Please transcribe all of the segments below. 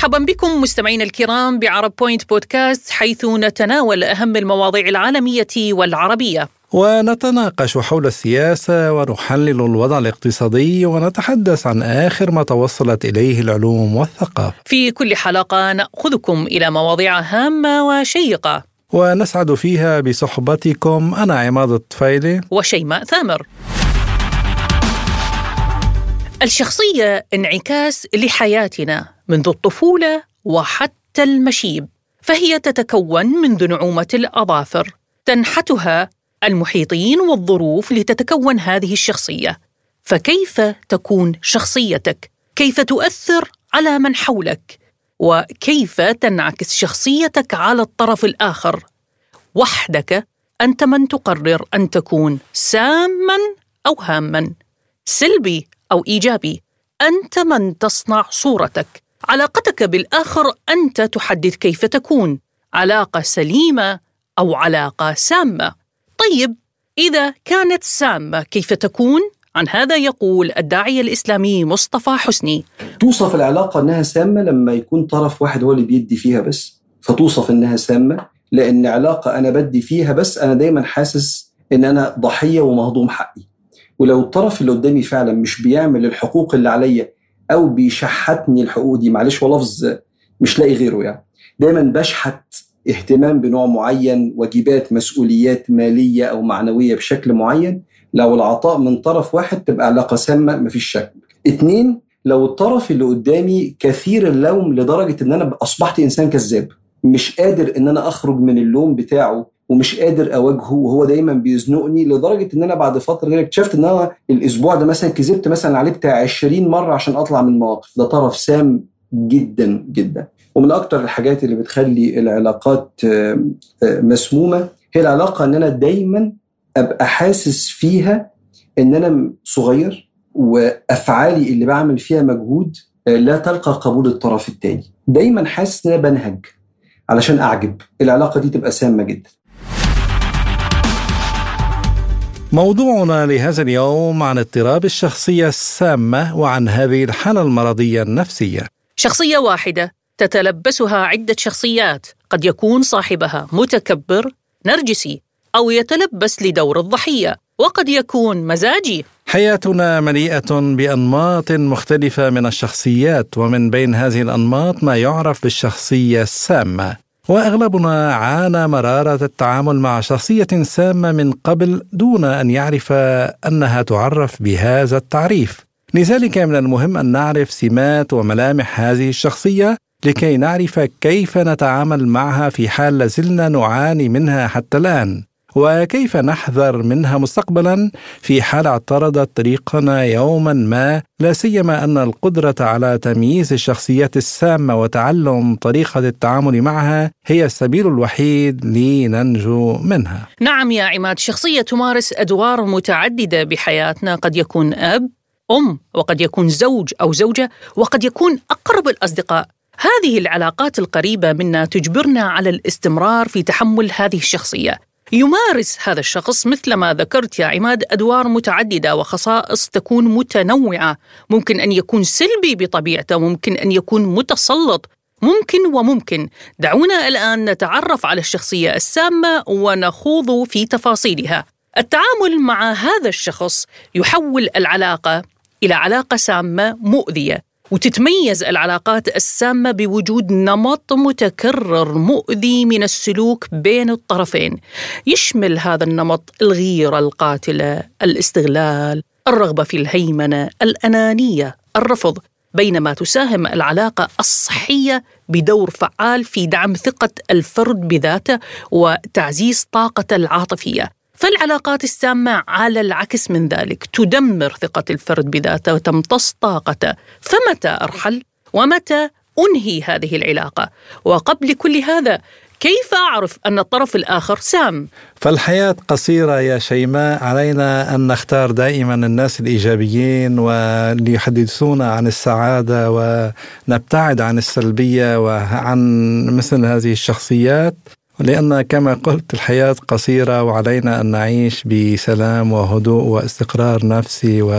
مرحبا بكم مستمعينا الكرام بعرب بوينت بودكاست حيث نتناول أهم المواضيع العالمية والعربية. ونتناقش حول السياسة ونحلل الوضع الاقتصادي ونتحدث عن آخر ما توصلت إليه العلوم والثقافة. في كل حلقة نأخذكم إلى مواضيع هامة وشيقة. ونسعد فيها بصحبتكم أنا عماد الطفيلي وشيماء ثامر. الشخصية انعكاس لحياتنا منذ الطفولة وحتى المشيب فهي تتكون منذ نعومة الأظافر. تنحتها المحيطين والظروف لتتكون هذه الشخصية. فكيف تكون شخصيتك؟ كيف تؤثر على من حولك؟ وكيف تنعكس شخصيتك على الطرف الآخر؟ وحدك أنت من تقرر أن تكون ساما أو هاما سلبي أو إيجابي أنت من تصنع صورتك. علاقتك بالآخر أنت تحدد كيف تكون علاقة سليمة أو علاقة سامة. طيب إذا كانت سامة كيف تكون؟ عن هذا يقول الداعية الإسلامي مصطفى حسني. توصف العلاقة أنها سامة لما يكون طرف واحد هو اللي بيدي فيها بس. فتوصف أنها سامة لأن علاقة أنا بدي فيها بس أنا دايما حاسس أن أنا ضحية ومهضوم حقي. ولو الطرف اللي قدامي فعلا مش بيعمل الحقوق اللي عليا أو بيشحتني الحقوق دي معلش هو لفظ مش لاقي غيره يعني. دايما بشحت اهتمام بنوع معين واجبات مسؤوليات مالية أو معنوية بشكل معين. لو العطاء من طرف واحد تبقى علاقة سامة مفيش شك. اتنين لو الطرف اللي قدامي كثير اللوم لدرجة إن أنا أصبحت إنسان كذاب مش قادر إن أنا أخرج من اللوم بتاعه ومش قادر أواجهه وهو دايما بيزنقني لدرجة إن أنا بعد فترة اكتشفت إن أنا الأسبوع ده مثلا كذبت مثلا عليه بتاع 20 مرة عشان أطلع من مواقف ده طرف سام جدا جدا. ومن أكتر الحاجات اللي بتخلي العلاقات مسمومة هي العلاقة إن أنا دايما أبقى حاسس فيها إن أنا صغير وأفعالي اللي بعمل فيها مجهود لا تلقى قبول الطرف الثاني دايما حاسس إن أنا بنهج علشان أعجب. العلاقة دي تبقى سامة جدا. موضوعنا لهذا اليوم عن اضطراب الشخصية السامة وعن هذه الحالة المرضية النفسية. شخصية واحدة تتلبسها عدة شخصيات، قد يكون صاحبها متكبر، نرجسي، أو يتلبس لدور الضحية، وقد يكون مزاجي. حياتنا مليئة بأنماط مختلفة من الشخصيات، ومن بين هذه الأنماط ما يعرف بالشخصية السامة. وأغلبنا عانى مرارة التعامل مع شخصية سامة من قبل دون أن يعرف أنها تعرف بهذا التعريف. لذلك من المهم أن نعرف سمات وملامح هذه الشخصية لكي نعرف كيف نتعامل معها في حال لازلنا نعاني منها حتى الآن. وكيف نحذر منها مستقبلا في حال اعترضت طريقنا يوما ما لا سيما أن القدرة على تمييز الشخصيات السامة وتعلم طريقة التعامل معها هي السبيل الوحيد لننجو منها. نعم يا عماد، شخصية تمارس أدوار متعددة بحياتنا، قد يكون أب، أم، وقد يكون زوج أو زوجة، وقد يكون أقرب الأصدقاء. هذه العلاقات القريبة منا تجبرنا على الاستمرار في تحمل هذه الشخصية يمارس هذا الشخص مثل ما ذكرت يا عماد أدوار متعددة وخصائص تكون متنوعة، ممكن أن يكون سلبي بطبيعته، ممكن أن يكون متسلط، ممكن وممكن. دعونا الآن نتعرف على الشخصية السامة ونخوض في تفاصيلها. التعامل مع هذا الشخص يحول العلاقة إلى علاقة سامة مؤذية. وتتميز العلاقات السامة بوجود نمط متكرر مؤذي من السلوك بين الطرفين. يشمل هذا النمط الغيرة القاتلة الاستغلال الرغبة في الهيمنة الأنانية الرفض. بينما تساهم العلاقة الصحية بدور فعال في دعم ثقة الفرد بذاته وتعزيز طاقته العاطفية. فالعلاقات السامة على العكس من ذلك تدمر ثقة الفرد بذاته وتمتص طاقته. فمتى أرحل؟ ومتى أنهي هذه العلاقة؟ وقبل كل هذا كيف أعرف أن الطرف الآخر سام؟ فالحياة قصيرة يا شيماء. علينا أن نختار دائما الناس الإيجابيين واللي يحدثونا عن السعادة ونبتعد عن السلبية وعن مثل هذه الشخصيات. لأن كما قلت الحياة قصيرة وعلينا أن نعيش بسلام وهدوء واستقرار نفسي و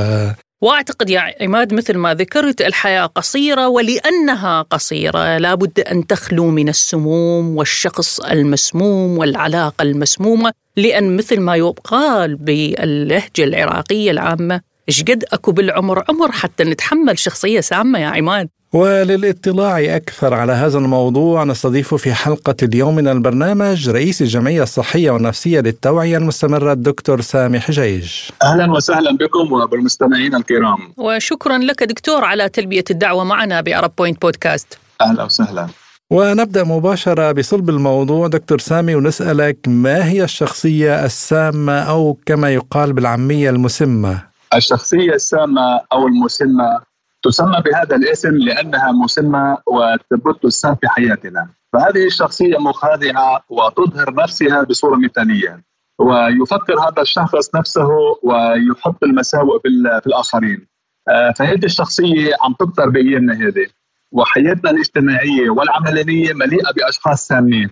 وأعتقد يا عماد مثل ما ذكرت الحياة قصيرة ولأنها قصيرة. لابد أن تخلو من السموم والشخص المسموم والعلاقة المسمومة لأن مثل ما يقال باللهجة العراقية العامة إيش قد أكو بالعمر عمر حتى نتحمل شخصية سامة يا عماد. وللاطلاع أكثر على هذا الموضوع نستضيف في حلقة اليوم من البرنامج رئيس الجمعية الصحية والنفسية للتوعية المستمرة الدكتور سامي حجيج أهلا وسهلا بكم وبالمستمعين الكرام. وشكرا لك دكتور على تلبية الدعوة معنا بعرب بوينت بودكاست. أهلا وسهلا. ونبدأ مباشرة بصلب الموضوع. دكتور سامي ونسألك ما هي الشخصية السامة أو كما يقال بالعامية المسمة؟ الشخصية السامة أو المسمة تسمى بهذا الاسم لأنها مسمى وتبث السام في حياتنا. فهذه الشخصية مخادعه وتظهر نفسها بصورة مثالية ويفكر هذا الشخص نفسه ويحط المساوئ في الآخرين. آه، فهذه الشخصية عم تكثر بأيامنا هذه وحياتنا الاجتماعية والعملية مليئة بأشخاص سامين.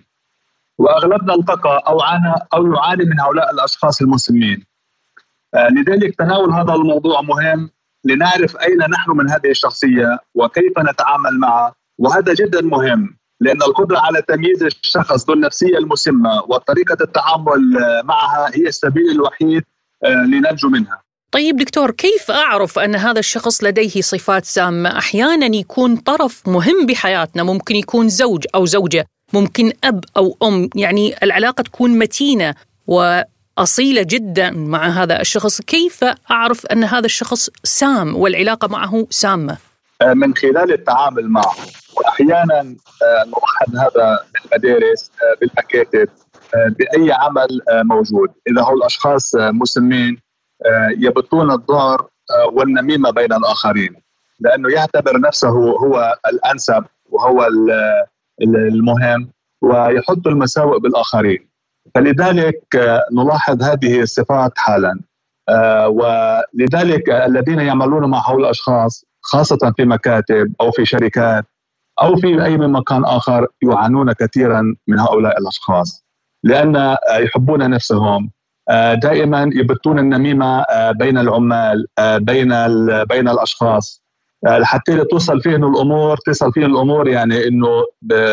وأغلبنا التقى أو عانى أو يعاني من هؤلاء الأشخاص المسمين. آه، لذلك تناول هذا الموضوع مهم لنعرف أين نحن من هذه الشخصية وكيف نتعامل معها وهذا جدا مهم لأن القدرة على تمييز الشخص ذو النفسية المسمة وطريقة التعامل معها هي السبيل الوحيد آه، لننجو منها. طيب دكتور كيف أعرف أن هذا الشخص لديه صفات سامة؟ أحيانا يكون طرف مهم بحياتنا، ممكن يكون زوج أو زوجة، ممكن أب أو أم، يعني العلاقة تكون متينة و أصيلة جدا مع هذا الشخص. كيف أعرف أن هذا الشخص سام والعلاقة معه سامة؟ آه، من خلال التعامل معه. وأحيانا آه، نوحد هذا بالمدارس آه، بالمكاتب بأي عمل موجود. إذا هو الأشخاص مسمين يبطون الضار والنميمة بين الآخرين. لأنه يعتبر نفسه هو الأنسب وهو المهم ويحط المساوئ بالآخرين. فلذلك آه، نلاحظ هذه الصفات حالا. آه، ولذلك الذين يعملون مع هؤلاء الأشخاص خاصة في مكاتب أو في شركات أو في أي مكان آخر يعانون كثيرا من هؤلاء الأشخاص لأن يحبون نفسهم. آه، دائما يبثون النميمة بين العمال بين بين الأشخاص. لحتى توصل فيهم الأمور تصل فيهم الأمور يعني إنه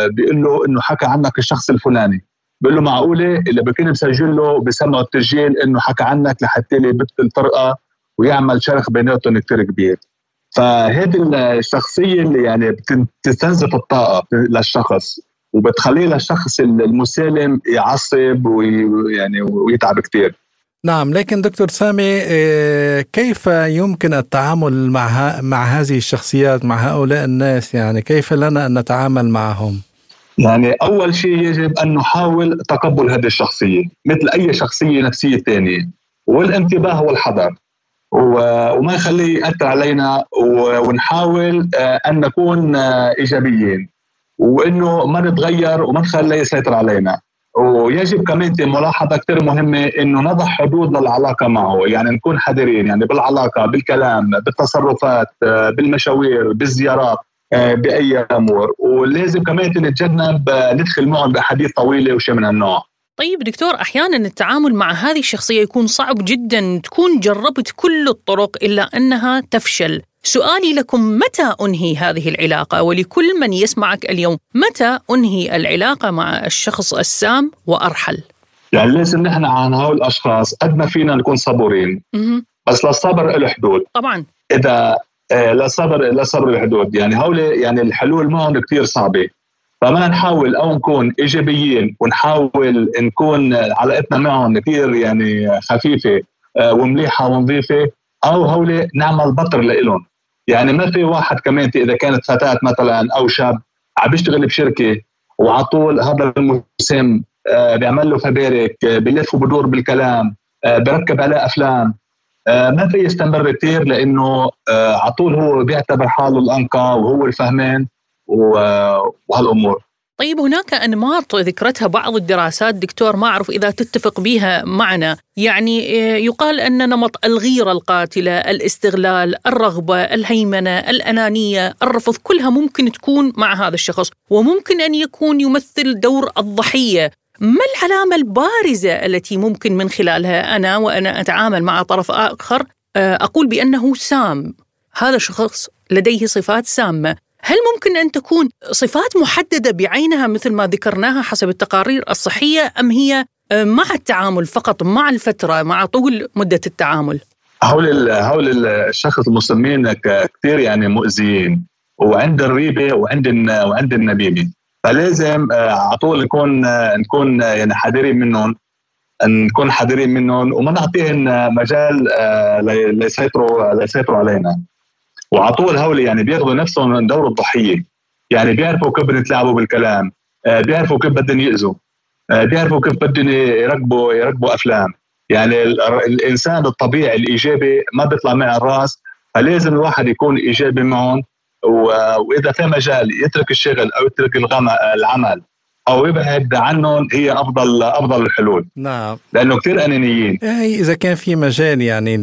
بيقول له إنه حكى عنك الشخص الفلاني. بقول له معقولة اللي بكون مسجل له بسمعوا التسجيل إنه حكى عنك لحتى يبث الفرقه ويعمل شرخ بيناتهم كثير كبير. فهذه الشخصية اللي يعني بتستنزف الطاقة للشخص وبتخليه للشخص المسالم يعصب ويعني ويتعب كثير نعم لكن دكتور سامي آه، كيف يمكن التعامل مع مع هذه الشخصيات مع هؤلاء الناس يعني؟ كيف لنا أن نتعامل معهم؟ يعني أول شيء يجب أن نحاول تقبل هذه الشخصية مثل أي شخصية نفسية ثانية والانتباه والحذر. وما نخليه يأثر علينا ونحاول آه، أن نكون آه، إيجابيين. وإنه ما نتغير وما نخليه يسيطر علينا. ويجب كمان ملاحظة كثير مهمة إنه نضع حدود للعلاقة معه. يعني نكون حذرين يعني بالعلاقة بالكلام بالتصرفات آه، بالمشاوير بالزيارات. بأي أمور. ولازم كمان نتجنب آه، ندخل معهم بأحاديث طويلة وشيء من هالنوع طيب دكتور أحيانا التعامل مع هذه الشخصية يكون صعب جدا تكون جربت كل الطرق إلا أنها تفشل. سؤالي لكم متى أنهي هذه العلاقة؟ ولكل من يسمعك اليوم متى أنهي العلاقة مع الشخص السام وأرحل؟ يعني لازم نحن عن هؤلاء الأشخاص قد ما فينا نكون صبورين. بس للصبر له حدود. طبعا. إذا آه، لا صبر لا صبر الحدود. يعني هول يعني الحلول معهم كثير صعبة. فما نحاول أو نكون إيجابيين ونحاول نكون علاقتنا معهم كثير يعني خفيفة آه، ومليحة ونظيفة أو هول نعمل بطر لإلهم. يعني ما في واحد كمان إذا كانت فتاة مثلا أو شاب عم بيشتغل بشركة وعلى طول هذا المسم آه، بيعمل له فبارك بلف وبدور بالكلام بركب عليه أفلام ما في يستمر كثير لأنه آه، على طول هو بيعتبر حاله الأنقى وهو الفهمان وهالأمور. طيب هناك أنماط ذكرتها بعض الدراسات دكتور ما أعرف إذا تتفق بها معنا، يعني آه، يقال أن نمط الغيرة القاتلة، الاستغلال، الرغبة، الهيمنة، الأنانية، الرفض كلها ممكن تكون مع هذا الشخص، وممكن أن يكون يمثل دور الضحية، ما العلامة البارزة التي ممكن من خلالها أنا وأنا أتعامل مع طرف آخر؟ آه، أقول بأنه سام. هذا شخص لديه صفات سامة. هل ممكن أن تكون صفات محددة بعينها مثل ما ذكرناها حسب التقارير الصحية أم هي آه، مع التعامل فقط مع الفترة مع طول مدة التعامل؟ هول هول الشخص المسلمين كثير يعني مؤذيين وعند الريبة وعند وعند النبيبة. فلازم آه، على طول نكون آه، نكون يعني حذرين منهم نكون حذرين منهم وما نعطيهم مجال ليسيطروا ليسيطروا علينا. وعلى طول هول يعني بياخذوا نفسهم دور الضحية. يعني بيعرفوا كيف بدهم يتلاعبوا بالكلام بيعرفوا كيف بدهم يأذوا آه، بيعرفوا كيف بدهم يركبوا يركبوا أفلام. يعني الإنسان الطبيعي الإيجابي ما بيطلع مع الرأس فلازم الواحد يكون إيجابي معهم وإذا في مجال يترك الشغل أو يترك العمل أو يبعد عنهم هي افضل أفضل الحلول. نعم. لأنه كثير أنانيين. إيه، إذا كان في مجال يعني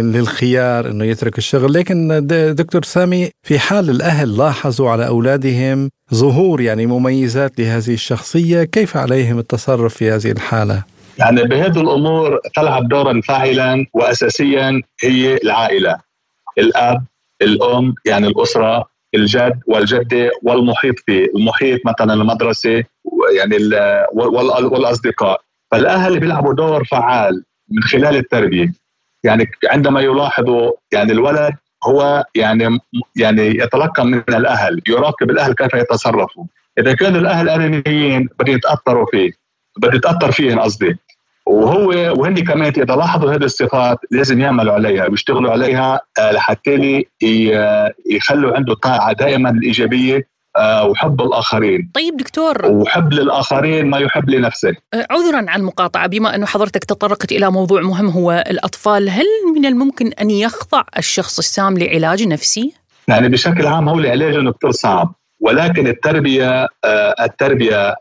للخيار إنه يترك الشغل. لكن دكتور سامي في حال الأهل لاحظوا على أولادهم ظهور يعني مميزات لهذه الشخصية كيف عليهم التصرف في هذه الحالة؟ يعني بهذه الأمور تلعب دورا فاعلا واساسيا هي العائلة. الأب الأم يعني الأسرة الجد والجدة والمحيط فيه المحيط مثلا المدرسة يعني والأصدقاء. فالأهل بيلعبوا دور فعال من خلال التربية. يعني عندما يلاحظوا يعني الولد هو يعني يعني يتلقى من الأهل يراقب الأهل كيف يتصرفوا. إذا كانوا الأهل أنانيين بده يتأثروا فيه بده يتأثر فيهم قصدي. وهو وهن كمان إذا لاحظوا هذه الصفات لازم يعملوا عليها ويشتغلوا عليها آه، لحتى يخلوا عنده طاعة دائما الإيجابية آه، وحب الآخرين. طيب دكتور. وحب للآخرين ما يحب لنفسه. آه، عذرا عن المقاطعة بما انه حضرتك تطرقت إلى موضوع مهم هو الأطفال هل من الممكن أن يخضع الشخص السام لعلاج نفسي؟ يعني بشكل عام هو العلاج كثير صعب ولكن التربية التربية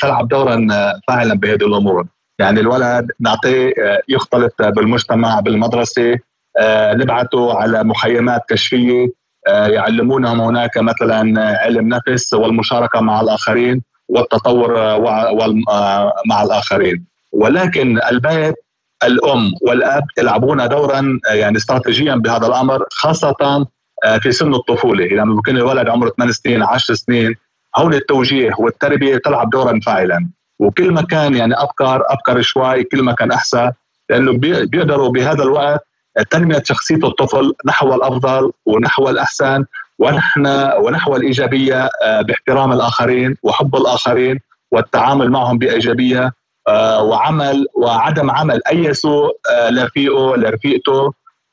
تلعب دورا فاعلا بهذه الأمور. يعني الولد نعطيه آه، يختلط بالمجتمع بالمدرسة آه، نبعثه على مخيمات كشفية آه، يعلمونهم هناك مثلا علم نفس والمشاركة مع الآخرين والتطور مع الآخرين. ولكن البيت الأم والأب يلعبون دورا يعني استراتيجيا بهذا الأمر خاصة في سن الطفولة. لما يعني بكون الولد عمره 8 سنين 10 سنين هون التوجيه والتربية تلعب دورا فاعلا. وكل ما كان يعني أبكر أبكر شوي كل ما كان أحسن لأنه بيقدروا بهذا الوقت تنمية شخصية الطفل نحو الأفضل ونحو الأحسن ونحن ونحو الإيجابية آه، باحترام الآخرين وحب الآخرين والتعامل معهم بإيجابية آه، وعمل وعدم عمل أي سوء آه، لرفيقه لرفيقته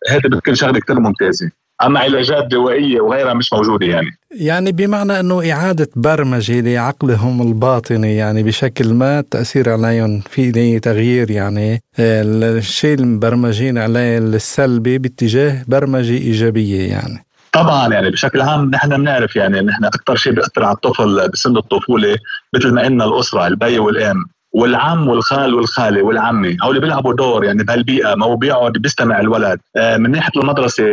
هذا بتكون شغلة كثير ممتازة. أما علاجات دوائية وغيرها مش موجودة يعني. يعني بمعنى إنه إعادة برمجة لعقلهم الباطني يعني بشكل ما التاثير عليهم في تغيير يعني. الشيء اللي مبرمجين عليه السلبي باتجاه برمجة إيجابية يعني. طبعا يعني بشكل عام نحن بنعرف يعني نحن أكثر شيء بيأثر على الطفل بسن الطفولة مثل ما قلنا الأسرة البي والإم. والعم والخال والخالة والعمه هول بيلعبوا دور يعني بهالبيئة ما هو بيقعد بيستمع الولد. آه، من ناحية المدرسة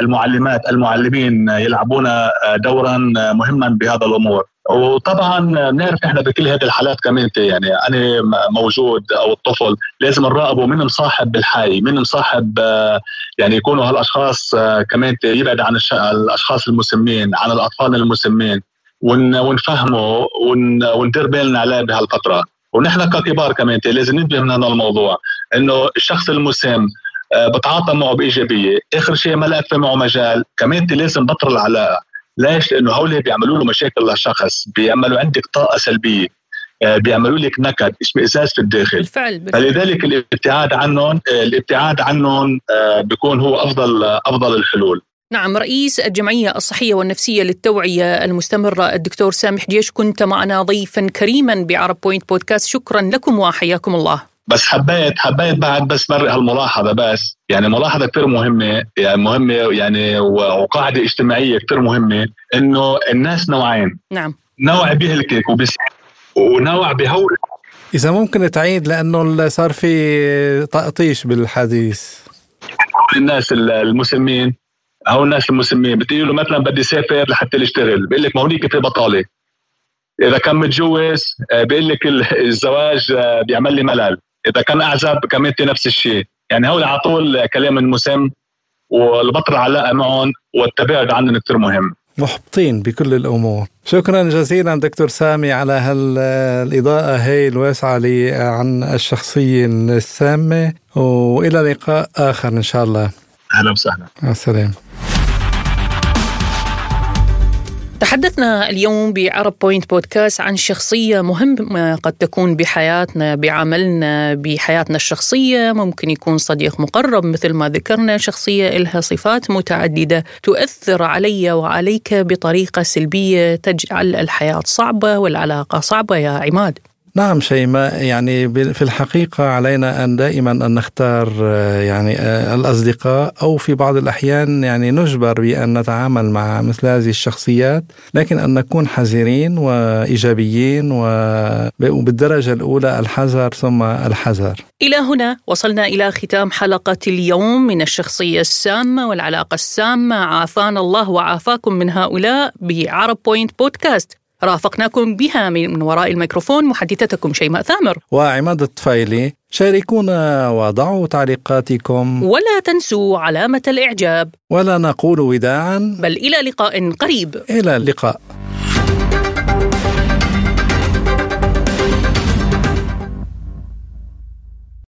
المعلمات المعلمين يلعبون آه، دورا مهما بهذا الأمور. وطبعا بنعرف إحنا بكل هذه الحالات كمان يعني أنا موجود أو الطفل لازم نراقبه من مصاحب بالحي من مصاحب آه، يعني يكونوا هالأشخاص كمان يبعد عن الأشخاص المسمين عن الأطفال المسمين. ونفهمه وندير بالنا عليه بهالفترة. ونحن ككبار كمان لازم ننتبه من هذا الموضوع إنه الشخص المسن آه، بتعاطى معه بإيجابية، آخر شيء ما لقى معه مجال، كمان لازم بطل العلاقة، ليش؟ لأنه هول بيعملوا له مشاكل للشخص، بيعملوا عندك طاقة سلبية، آه، بيعملوا لك نكد اشمئزاز في الداخل بالفعل, بالفعل. فلذلك الابتعاد عنهم آه، الابتعاد عنهم بيكون هو أفضل أفضل الحلول نعم رئيس الجمعية الصحية والنفسية للتوعية المستمرة الدكتور سامح ديش كنت معنا ضيفا كريما بعرب بوينت بودكاست. شكرا لكم وحياكم الله. بس حبيت حبيت بعد بس مرق هالملاحظه بس. يعني ملاحظة كثير مهمة يعني مهمة يعني وقاعدة اجتماعية كثير مهمة إنه الناس نوعين. نعم. نوع بيهلكك وبس ونوع بهول إذا ممكن تعيد لأنه صار في تقطيش بالحديث. الناس المسلمين أو الناس المسمين بتقول له مثلا بدي سافر لحتى اشتغل بيقول لك ما هونيك في بطاله إذا كان متجوز آه، بيقول لك الزواج آه، بيعمل لي ملل. إذا كان أعزب كمان نفس الشيء. يعني هول على طول كلام مسم والبطل العلاقة معهم والتباعد عنهم كثير مهم. محبطين بكل الأمور. شكرا جزيلا دكتور سامي على هالإضاءة هي الواسعة لي عن الشخصية السامة وإلى لقاء آخر إن شاء الله. أهلا وسهلا. مع السلامة. تحدثنا اليوم بعرب بوينت بودكاست عن شخصية مهمة قد تكون بحياتنا بعملنا بحياتنا الشخصية. ممكن يكون صديق مقرب مثل ما ذكرنا شخصية لها صفات متعددة تؤثر علي وعليك بطريقة سلبية تجعل الحياة صعبة والعلاقة صعبة. يا عماد. نعم شيماء يعني في الحقيقة علينا أن دائما أن نختار آه، يعني آه، الأصدقاء أو في بعض الأحيان يعني نجبر بأن نتعامل مع مثل هذه الشخصيات لكن أن نكون حذرين وإيجابيين وبالدرجة الأولى الحذر ثم الحذر. إلى هنا وصلنا إلى ختام حلقة اليوم من الشخصية السامة والعلاقة السامة. عافانا الله وعافاكم من هؤلاء بعرب بوينت بودكاست رافقناكم بها من وراء الميكروفون محدثتكم شيماء ثامر. وعماد الطفيلي شاركونا وضعوا تعليقاتكم. ولا تنسوا علامة الإعجاب. ولا نقول وداعا. بل إلى لقاء قريب. إلى اللقاء.